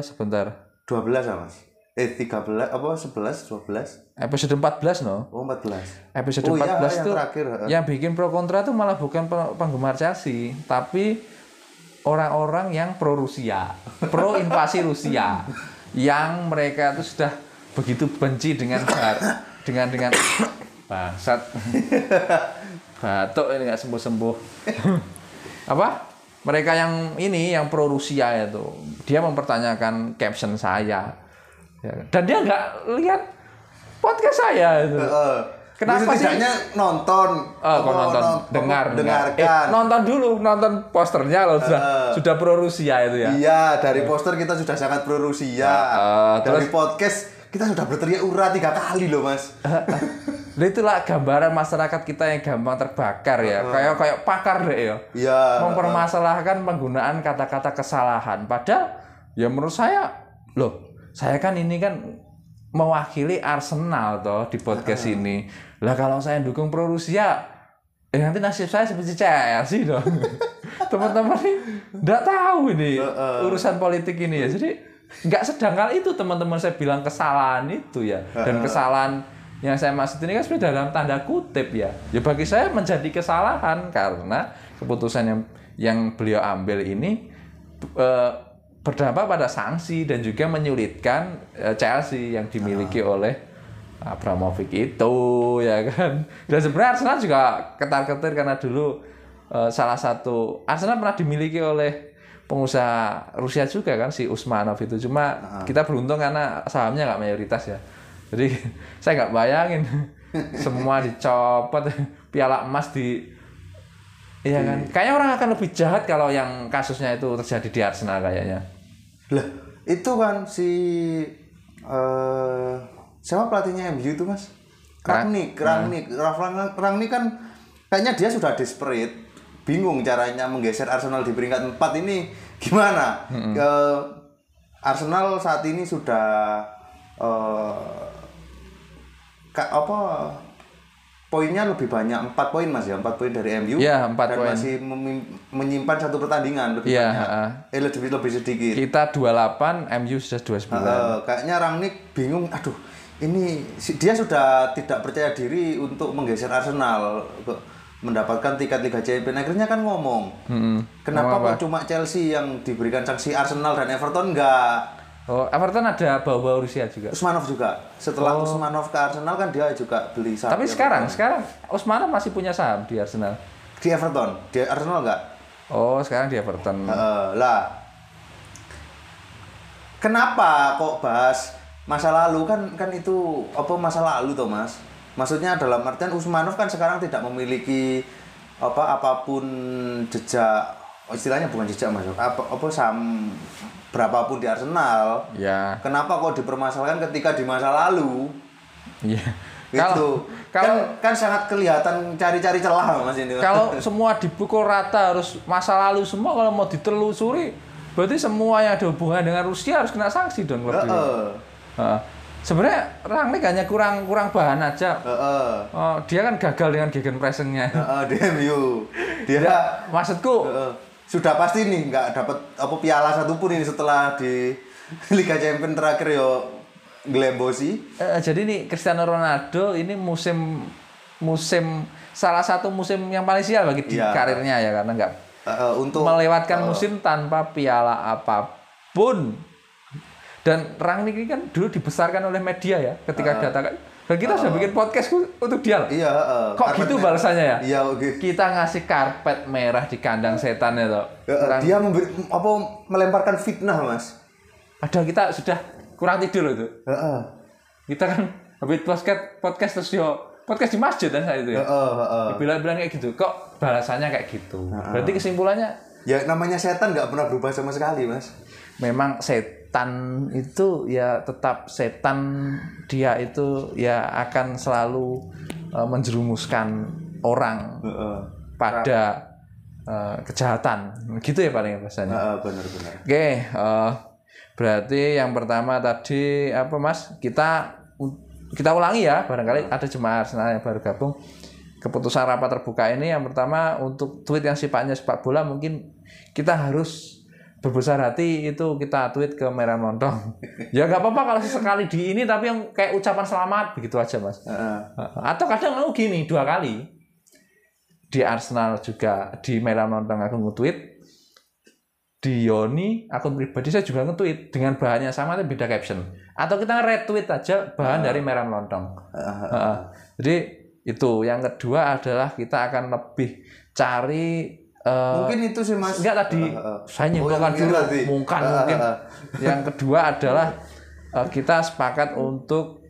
sebentar. 12 ya mas. Eh 13 apa 11 12 episode 14 no? Oh 14 episode Oh, iya, 14 yang tuh terakhir, heeh. yang bikin pro kontra tuh malah bukan pe- penggemar Chelsea tapi orang-orang yang pro Rusia pro invasi [laughs] Rusia yang mereka tuh sudah begitu benci dengan dengan dengan [coughs] bangsat [laughs] batuk ini nggak sembuh sembuh [laughs] apa mereka yang ini yang pro Rusia itu dia mempertanyakan caption saya Ya, dan dia nggak lihat podcast saya itu. Kenapa sih? Nonton Oh, kok nonton, non- dengar, dengar. Eh, dengarkan nonton dulu, nonton posternya loh sudah sudah pro Rusia itu ya. Iya, dari poster kita sudah sangat pro Rusia. Heeh, dari podcast kita sudah berteriak ura tiga kali loh, Mas. [laughs] Nah, itulah gambaran masyarakat kita yang gampang terbakar ya. Kayak kayak pakar deh ya. Iya. Mempermasalahkan penggunaan kata-kata kesalahan. Padahal ya menurut saya, loh, saya kan ini kan mewakili Arsenal toh di podcast ini. Lah kalau saya dukung pro Rusia, eh nanti nasib saya seperti Chelsea [laughs] dong. Teman-teman ini nggak tahu ini urusan politik ini ya. Jadi nggak sedangkal itu teman-teman saya bilang kesalahan itu ya. Dan kesalahan yang saya maksud ini kan sebenarnya dalam tanda kutip ya. Ya bagi saya menjadi kesalahan karena keputusan yang yang beliau ambil ini eh, berdampak pada sanksi dan juga menyulitkan eh, Chelsea yang dimiliki oleh Abramovich itu ya kan. Dan sebenarnya Arsenal juga ketar-ketir karena dulu eh, salah satu Arsenal pernah dimiliki oleh pengusaha Rusia juga kan si Usmanov itu. Cuma kita beruntung karena sahamnya nggak mayoritas ya. Jadi [laughs] saya nggak bayangin [laughs] semua dicopot piala emas di Iya kan? Kayaknya orang akan lebih jahat kalau yang kasusnya itu terjadi di Arsenal kayaknya. Lah, itu kan si eh siapa pelatihnya MU itu, Mas? Rangnick, Rangnick, Ralf Rang- Rangnick kan kayaknya dia sudah desperate, bingung caranya menggeser Arsenal di peringkat 4 ini gimana? Eh, Arsenal saat ini sudah eh, apa poinnya lebih banyak 4 poin Mas ya, 4 poin dari MU Iya, empat dan poin. masih menyimpan satu pertandingan lebih Iya, banyak. heeh. Eh lebih lebih sedikit. Kita 28, MU sudah 29. Eh, kayaknya Rangnick bingung, aduh ini dia sudah tidak percaya diri untuk menggeser Arsenal mendapatkan tiket Liga Champions. Akhirnya kan ngomong, Mm-mm. kenapa kok cuma Chelsea yang diberikan sanksi Arsenal dan Everton enggak? Oh, Everton ada bau-bau Rusia juga. Usmanov juga. Setelah Usmanov ke Arsenal kan dia juga beli saham Tapi sekarang, sekarang Usmanov masih punya saham di Arsenal. di Everton, di Arsenal enggak? Oh, sekarang di Everton. Heeh, lah. Kenapa kok bahas masa lalu kan kan itu apa masa lalu toh Mas? Maksudnya dalam artian Usmanov kan sekarang tidak memiliki apa apa pun jejak oh, istilahnya bukan jejak Mas. Apa apa saham berapapun di Arsenal. Ya. Kenapa kok dipermasalahkan ketika di masa lalu? Iya. Itu Kalau kan, kan sangat kelihatan cari-cari celah Mas ini. kalau [laughs] semua dipukul rata harus masa lalu semua kalau mau ditelusuri berarti semua yang ada hubungan dengan Rusia harus kena sanksi dong gitu. Heeh. Heeh. Sebenarnya Rangnick hanya kurang kurang bahan aja. Heeh. Oh, dia kan gagal dengan gegenpressingnya. Heeh, di MU. Dia Maksudku Heeh. Sudah pasti nih nggak dapat apa piala satupun ini setelah di [laughs] Liga Champions terakhir yo Glembosi. Eh, jadi nih Cristiano Ronaldo ini musim musim salah satu musim yang paling sial bagi di Iya. karirnya ya karena nggak Heeh, untuk melewatkan musim tanpa piala apa pun. Dan Rangnick ini kan dulu dibesarkan oleh media ya ketika datang. Dan kita sudah bikin podcast untuk dia. iya heeh. Kok gitu merah. balasannya ya? Iya oke. Kita ngasih karpet merah di kandang setan ya toh. Heeh, dia memberi, apa melemparkan fitnah mas. Padahal kita sudah kurang tidur itu. Heeh. Kita kan habis podcast podcast terus yo podcast di masjid kan saat itu ya. Heeh, heeh. Bilang-bilang kayak gitu. Kok balasannya kayak gitu? Berarti kesimpulannya Ya namanya setan nggak pernah berubah sama sekali mas. memang setan itu ya tetap setan dia itu ya akan selalu eh, menjerumuskan orang Heeh. pada eh, kejahatan. Gitu ya paling bahasanya. Heeh, benar-benar. Oke, eh, berarti yang pertama tadi apa Mas? Kita kita ulangi ya, barangkali ada jemaah Arsenal yang baru gabung. Keputusan rapat terbuka ini yang pertama untuk tweet yang sifatnya sepak bola mungkin kita harus berbesar hati itu kita tweet ke Merah Montong. [laughs] ya nggak apa-apa kalau sesekali di ini tapi yang kayak ucapan selamat begitu aja Mas. Heeh. Atau kadang aku gini dua kali di Arsenal juga di Merah Montong aku nge-tweet di Yoni akun pribadi saya juga nge-tweet dengan bahannya sama tapi beda caption atau kita retweet aja bahan dari Merah Montong Heeh. jadi itu yang kedua adalah kita akan lebih cari eh, Mungkin itu sih mas. enggak tadi. Heeh. saya Oh, nyimpulkan dulu. tadi. mungkin. yang kedua [laughs] adalah eh, kita sepakat untuk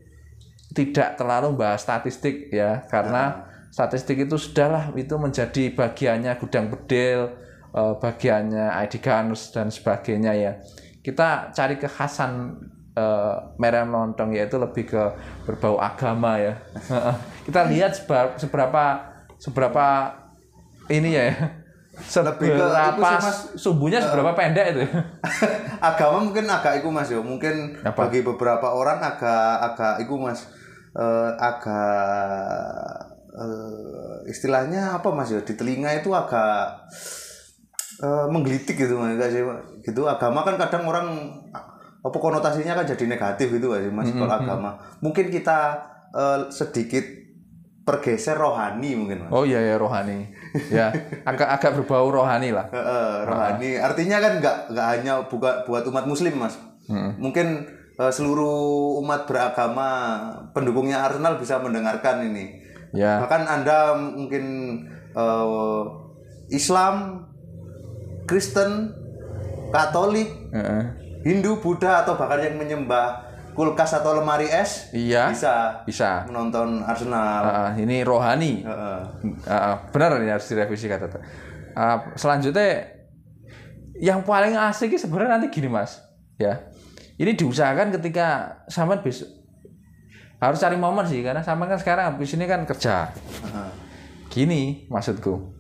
tidak terlalu bahas statistik ya. Karena statistik itu sudahlah itu menjadi bagiannya gudang bedil eh, bagiannya ID Gunners dan sebagainya ya. Kita cari kekhasan eh, merah lontong yaitu lebih ke berbau agama ya. [laughs] Kita lihat seberapa seberapa ini ya Lebih ke itu sih, Mas. sumbunya seberapa pendek itu? [laughs] Agama mungkin agak iku mas yo mungkin Apa? bagi beberapa orang agak agak iku mas Eh, agak eh, istilahnya apa mas yo di telinga itu agak eh, menggelitik gitu mas. Gitu. Agama kan kadang orang apa konotasinya kan jadi negatif gitu sih mas kalau agama. Mungkin kita eh, sedikit pergeser rohani mungkin mas Oh iya ya rohani. Ya, agak agak berbau rohani lah. [laughs] Heeh, rohani. Artinya kan nggak nggak hanya buka buat umat muslim mas. Mungkin eh, seluruh umat beragama pendukungnya Arsenal bisa mendengarkan ini. Ya. Bahkan anda mungkin eh, Islam, Kristen, Katolik, Heeh. Hindu, Buddha atau bahkan yang menyembah kulkas atau lemari es Iya. bisa Bisa. menonton Arsenal. Ah, ini rohani. Heeh. Ah, benar ini harus direvisi kata Ah, selanjutnya yang paling asik sebenarnya nanti gini mas ya ini diusahakan ketika sama besok harus cari momen sih karena sama kan sekarang habis ini kan kerja gini maksudku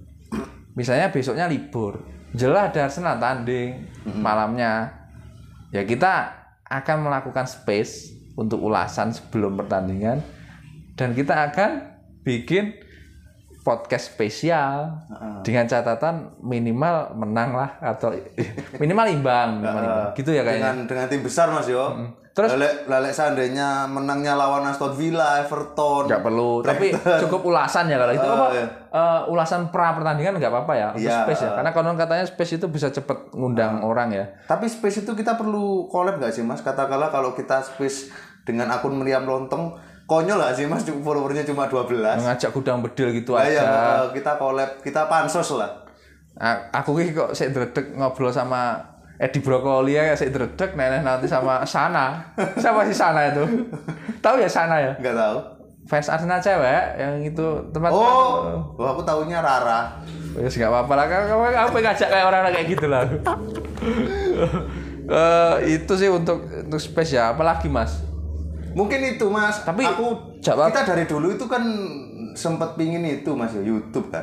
misalnya besoknya libur jelas ada Arsenal tanding malamnya ya kita akan melakukan space untuk ulasan sebelum pertandingan. Dan kita akan bikin podcast spesial dengan catatan minimal menang lah atau [laughs] minimal imbang, minimal imbang. gitu ya kayaknya. Dengan dengan tim besar mas yo Terus- Lelek, lelek seandainya menangnya lawan Aston Villa Everton. Nggak perlu tapi cukup ulasan ya kalau itu. Apa iya. eh, ulasan pra pertandingan nggak apa-apa ya untuk Iya. space ya. Karena konon katanya space itu bisa cepet ngundang orang ya. Tapi space itu kita perlu collab nggak sih mas? Katakanlah kalau kita space dengan akun meriam lontong konyol nggak sih mas? Followernya cuma 12 mengajak gudang bedil gitu Nah, aja. ya, kita collab kita pansos lah. Aku ki kok saya dredeg ngobrol sama Edi Brokoli ya saya dredeg nenek nanti sama Sana. Siapa sih Sana itu? Tahu ya Sana ya? Nggak tahu. Fans Arsenal cewek yang itu tempat oh wah, aku tahunya Rara. Ya nggak apa-apa lah, kan kamu apa ngajak kayak orang-orang kayak gitu lah. Eh, itu sih untuk untuk space ya, apalagi mas? mungkin itu mas. Tapi aku jawab- kita dari dulu itu kan sempat pingin itu mas ya YouTube kan.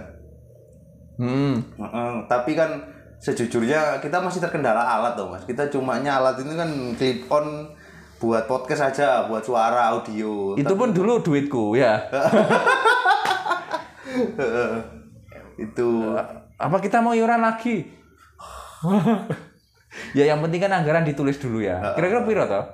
Hmm, Heeh, tapi kan sejujurnya kita masih terkendala alat tuh mas. Kita cumanya alat ini kan clip on buat podcast aja, buat suara audio. itu pun dulu duitku ya. [laughs] itu Apa kita mau iuran lagi? [laughs] ya yang penting kan anggaran ditulis dulu ya. Kira-kira piro toh?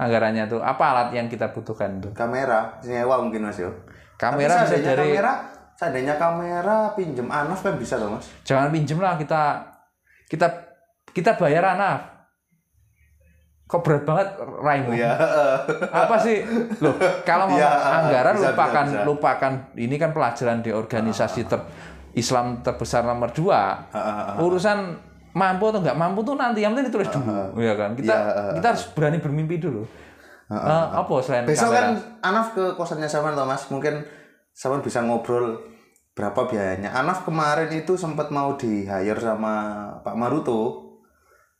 Anggarannya tuh apa alat yang kita butuhkan tuh? kamera nyewa mungkin mas yo. Kamera bisa dari kamera, seandainya kamera pinjem Anov kan bisa tuh mas. jangan pinjem lah kita kita kita bayar anak. Kok berat banget raimu? Ya. apa sih loh kalau ngomong Iya, anggaran bisa, lupakan bisa, bisa. lupakan ini kan pelajaran di organisasi ter Islam terbesar nomor dua urusan mampu atau nggak mampu tuh nanti yang penting ditulis dulu ya kan kita Iya, kita harus berani bermimpi dulu Eh, apa selain Besok kamera? kan Anov ke kosannya Saman tuh mas. Mungkin Saman bisa ngobrol berapa biayanya. Anov kemarin itu sempat mau di hire sama Pak Maruto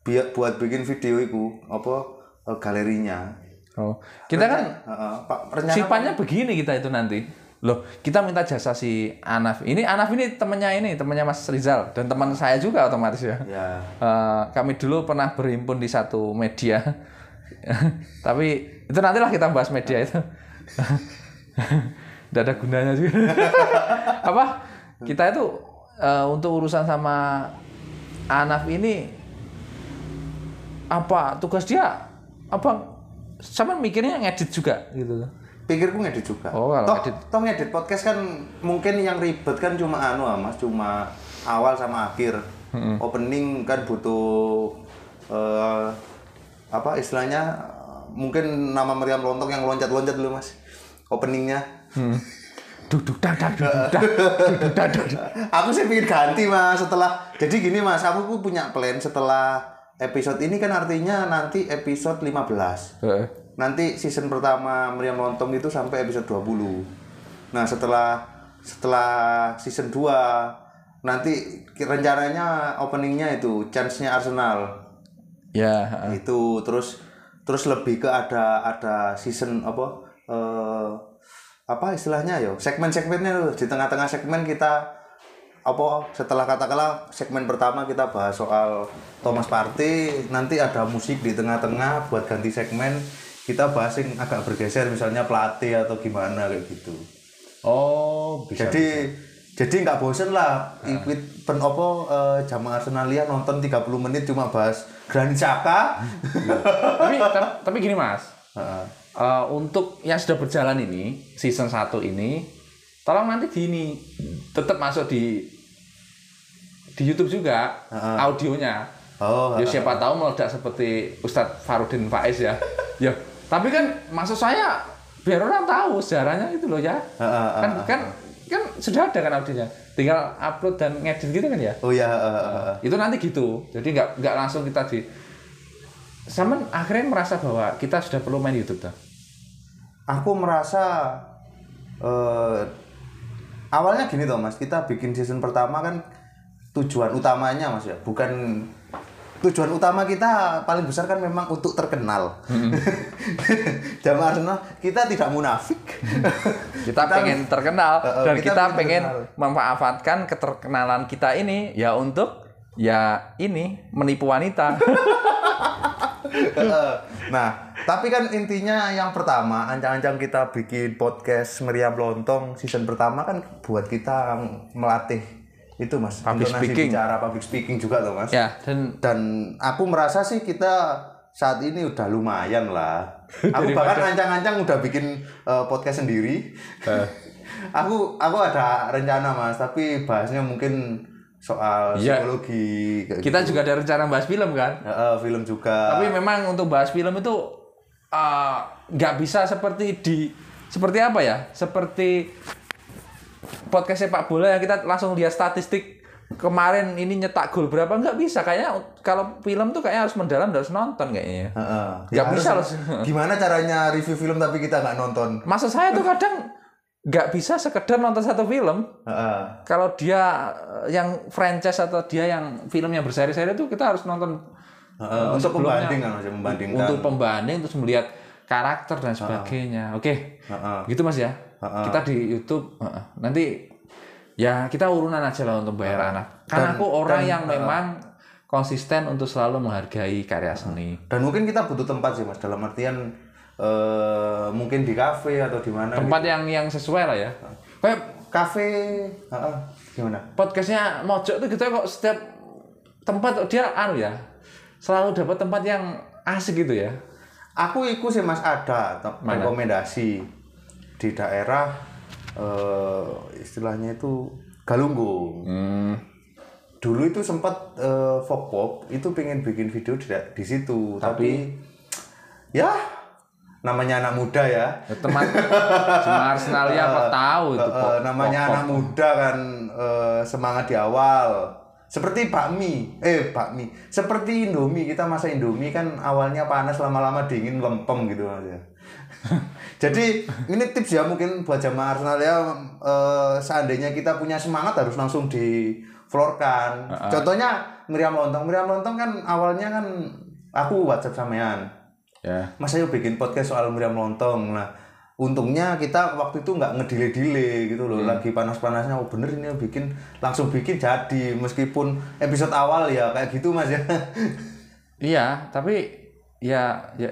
biar buat bikin video itu apa eh, galerinya. oh kita kan Heeh, Pak rencana sifatnya begini kita itu nanti. Loh kita minta jasa si Anaf. Ini Anaf ini temannya ini temannya Mas Rizal dan teman saya juga otomatis ya. Ya. Eh, kami dulu pernah berhimpun di satu media. [laughs] Tapi itu nantilah kita bahas media itu [laughs] tidak ada gunanya juga [laughs] apa kita itu eh, untuk urusan sama Anaf ini apa tugas dia apa sama mikirnya ngedit juga gitu pikirku ngedit juga. Oh, kalau toh, ngedit. toh ngedit podcast kan mungkin yang ribet kan cuma anu ah, Mas, cuma awal sama akhir. Opening kan butuh eh, apa istilahnya mungkin nama Meriam Lontong yang loncat-loncat dulu Mas. Openingnya. Duduk dadak duduk dadak duduk aku sih pengen ganti mas setelah jadi gini mas aku punya plan setelah episode ini kan artinya nanti episode 15 Heeh. nanti season pertama Meriam Lontong itu sampai episode 20 nah setelah setelah season 2 nanti rencananya openingnya itu chance-nya Arsenal ya heeh. itu terus terus lebih ke ada ada season apa eh apa istilahnya yo segmen-segmennya loh. Di tengah-tengah segmen kita apa setelah katakanlah segmen pertama kita bahas soal Thomas Partey nanti ada musik di tengah-tengah buat ganti segmen. Kita bahas yang agak bergeser misalnya pelatih atau gimana kayak gitu. Oh bisa jadi jadi nggak bosen lah. Ikut pen apa eh, jamaah Arsenalia nonton 30 menit cuma bahas Granit Xhaka. Tapi ta- tapi gini mas. Heeh. Eh, untuk yang sudah berjalan ini season 1 ini tolong nanti di ini tetap masuk di di YouTube juga audionya. Oh ya siapa tahu meledak seperti Ustadz Farudin Faiz ya. [laughs] Ya tapi kan maksud saya biar orang tahu sejarahnya itu loh ya. Heeh, kan kan kan sudah ada kan audionya. Tinggal upload dan ngedit gitu kan ya? Oh ya, eh. itu nanti gitu. Jadi nggak nggak langsung kita di sama akhirnya merasa bahwa kita sudah perlu main YouTube tuh aku merasa eh awalnya gini toh mas, kita bikin season pertama kan tujuan utamanya mas ya, bukan tujuan utama kita paling besar kan memang untuk terkenal. [laughs] Arsenal kita tidak munafik. [laughs] kita, pengen terkenal Uh, uh, dan kita kita, pengen terkenal. memanfaatkan keterkenalan kita ini ya untuk ya ini menipu wanita. [laughs] [laughs] Nah, tapi kan intinya yang pertama, ancang-ancang kita bikin podcast Meriam Lontong season pertama kan buat kita melatih itu mas, Public intonasi speaking. bicara, public speaking juga loh mas. ya dan Dan aku merasa sih kita saat ini udah lumayan lah. [laughs] Aku bahkan ancang-ancang udah bikin eh, podcast sendiri. [laughs] aku aku ada rencana mas, tapi bahasnya mungkin soal Iya. psikologi. kita gitu. juga ada rencana bahas film kan. Heeh, film juga. Tapi memang untuk bahas film itu uh, nggak bisa seperti di seperti apa ya? Seperti podcast sepak bola yang kita langsung lihat statistik kemarin ini nyetak gol berapa nggak bisa kayaknya kalau film tuh kayaknya harus mendalam harus nonton kayaknya. Heeh. Nggak Ya, bisa harus- loh. Gimana caranya review film tapi kita nggak nonton? Masa saya tuh kadang nggak bisa sekedar nonton satu film. Heeh. Kalau dia eh, yang franchise atau dia yang film yang berseri-seri itu kita harus nonton Heeh, eh, untuk pembanding kan, membandingkan. untuk pembanding terus melihat karakter dan sebagainya. Oke, Heeh. gitu mas ya. Kita di YouTube heeh. nanti ya kita urunan aja lah untuk bayar anak. Karena aku orang yang memang konsisten untuk selalu menghargai karya seni. Dan mungkin kita butuh tempat sih mas, dalam artian eh, mungkin di kafe atau di mana? Tempat yang yang sesuai lah ya. Kayak Kafe, heeh. gimana? podcastnya Mojok tuh gitu kok setiap tempat dia anu ya selalu dapat tempat yang asik gitu ya. Aku ikut sih mas ada Mana? rekomendasi di daerah eh, istilahnya itu Galunggung. Hmm. Dulu itu sempat eh, Fokpop itu pengen bikin video di, di situ, tapi, ya namanya anak muda ya. Ya, teman cuma Arsenalia apa [laughs] tahu itu Eh, pop- namanya pop- anak muda kan eh, semangat di awal. Seperti bakmi, eh bakmi. Seperti Indomie, kita masa Indomie kan awalnya panas lama-lama dingin lempem gitu Mas ya. [laughs] Jadi ini tips ya mungkin buat jamaah Arsenal ya eh, seandainya kita punya semangat harus langsung di florkan. Contohnya Miriam Lontong. Miriam Lontong kan awalnya kan aku WhatsApp sampean. Ya. Mas ayo bikin podcast soal Miriam Lontong. Nah, untungnya kita waktu itu nggak ngedile-dile gitu loh. Lagi panas-panasnya, oh bener ini bikin langsung bikin jadi meskipun episode awal ya kayak gitu Mas ya. [laughs] Iya, tapi ya ya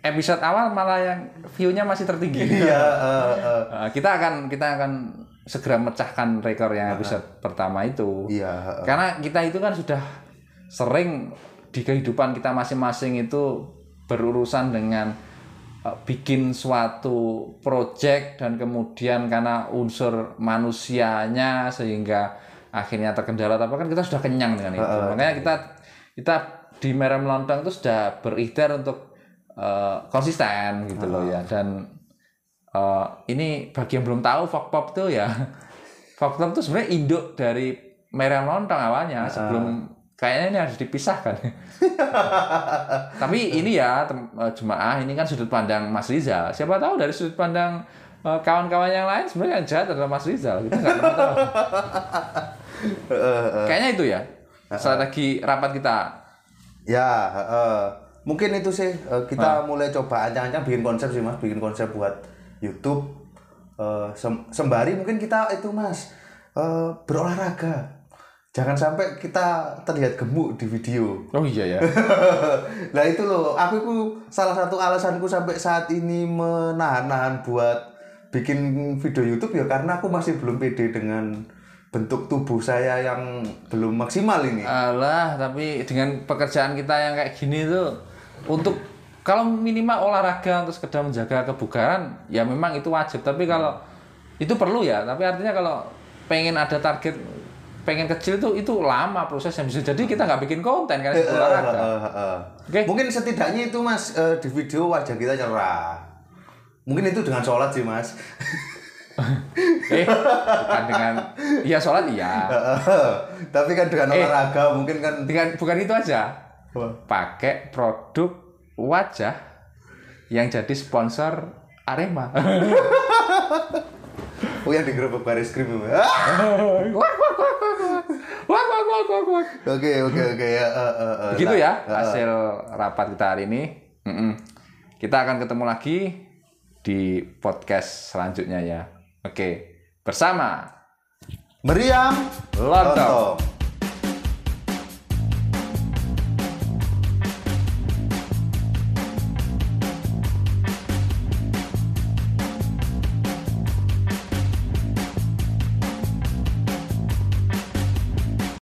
episode awal malah yang view-nya masih tertinggi. [laughs] Iya, [laughs] eh, Eh, kita akan kita akan segera mecahkan rekor yang episode pertama itu. iya. eh, Karena kita itu kan sudah sering di kehidupan kita masing-masing itu berurusan dengan eh, bikin suatu project dan kemudian karena unsur manusianya sehingga akhirnya terkendala tapi kan kita sudah kenyang dengan itu. Makanya kita kita di Merem Lontong itu sudah berikhtiar untuk eh, konsisten gitu loh ya. Dan eh, ini bagi yang belum tahu Fokpop tuh ya [laughs] Fokpop tuh sebenarnya induk dari Merem Lontong awalnya sebelum kayaknya ini harus dipisahkan. [laughs] Tapi ini ya eh, jemaah ini kan sudut pandang Mas Rizal. Siapa tahu dari sudut pandang eh, kawan-kawan yang lain sebenarnya yang jahat adalah Mas Rizal. Kita nggak pernah tahu. [laughs] Kayaknya itu ya strategi rapat kita. Ya, eh, mungkin itu sih eh, kita mulai coba ancang-ancang bikin konsep sih Mas, bikin konsep buat YouTube. Sem- sembari mungkin kita itu Mas eh, berolahraga. Jangan sampai kita terlihat gemuk di video. Oh iya ya. [laughs] nah itu loh, aku itu salah satu alasanku sampai saat ini menahan-nahan buat bikin video YouTube ya karena aku masih belum pede dengan bentuk tubuh saya yang belum maksimal ini. Alah, tapi dengan pekerjaan kita yang kayak gini tuh untuk kalau minimal olahraga untuk sekedar menjaga kebugaran ya memang itu wajib tapi kalau itu perlu ya tapi artinya kalau pengen ada target pengen kecil itu itu lama prosesnya bisa jadi kita nggak bikin konten karena itu olahraga Eh. Oke. Mungkin setidaknya itu mas eh, di video wajah kita cerah. Mungkin itu dengan sholat sih mas. [laughs] eh bukan dengan iya sholat iya Tapi kan dengan Eh. olahraga mungkin kan. dengan bukan itu aja pakai produk wajah yang jadi sponsor Arema [laughs] Oh yang digerebek baris krim. Oke, oke, oke. ya, eh, eh, eh. Begitu ya hasil rapat kita hari ini. Kita akan ketemu lagi di podcast selanjutnya ya. Oke, bersama Meriam Lontong. Lontong.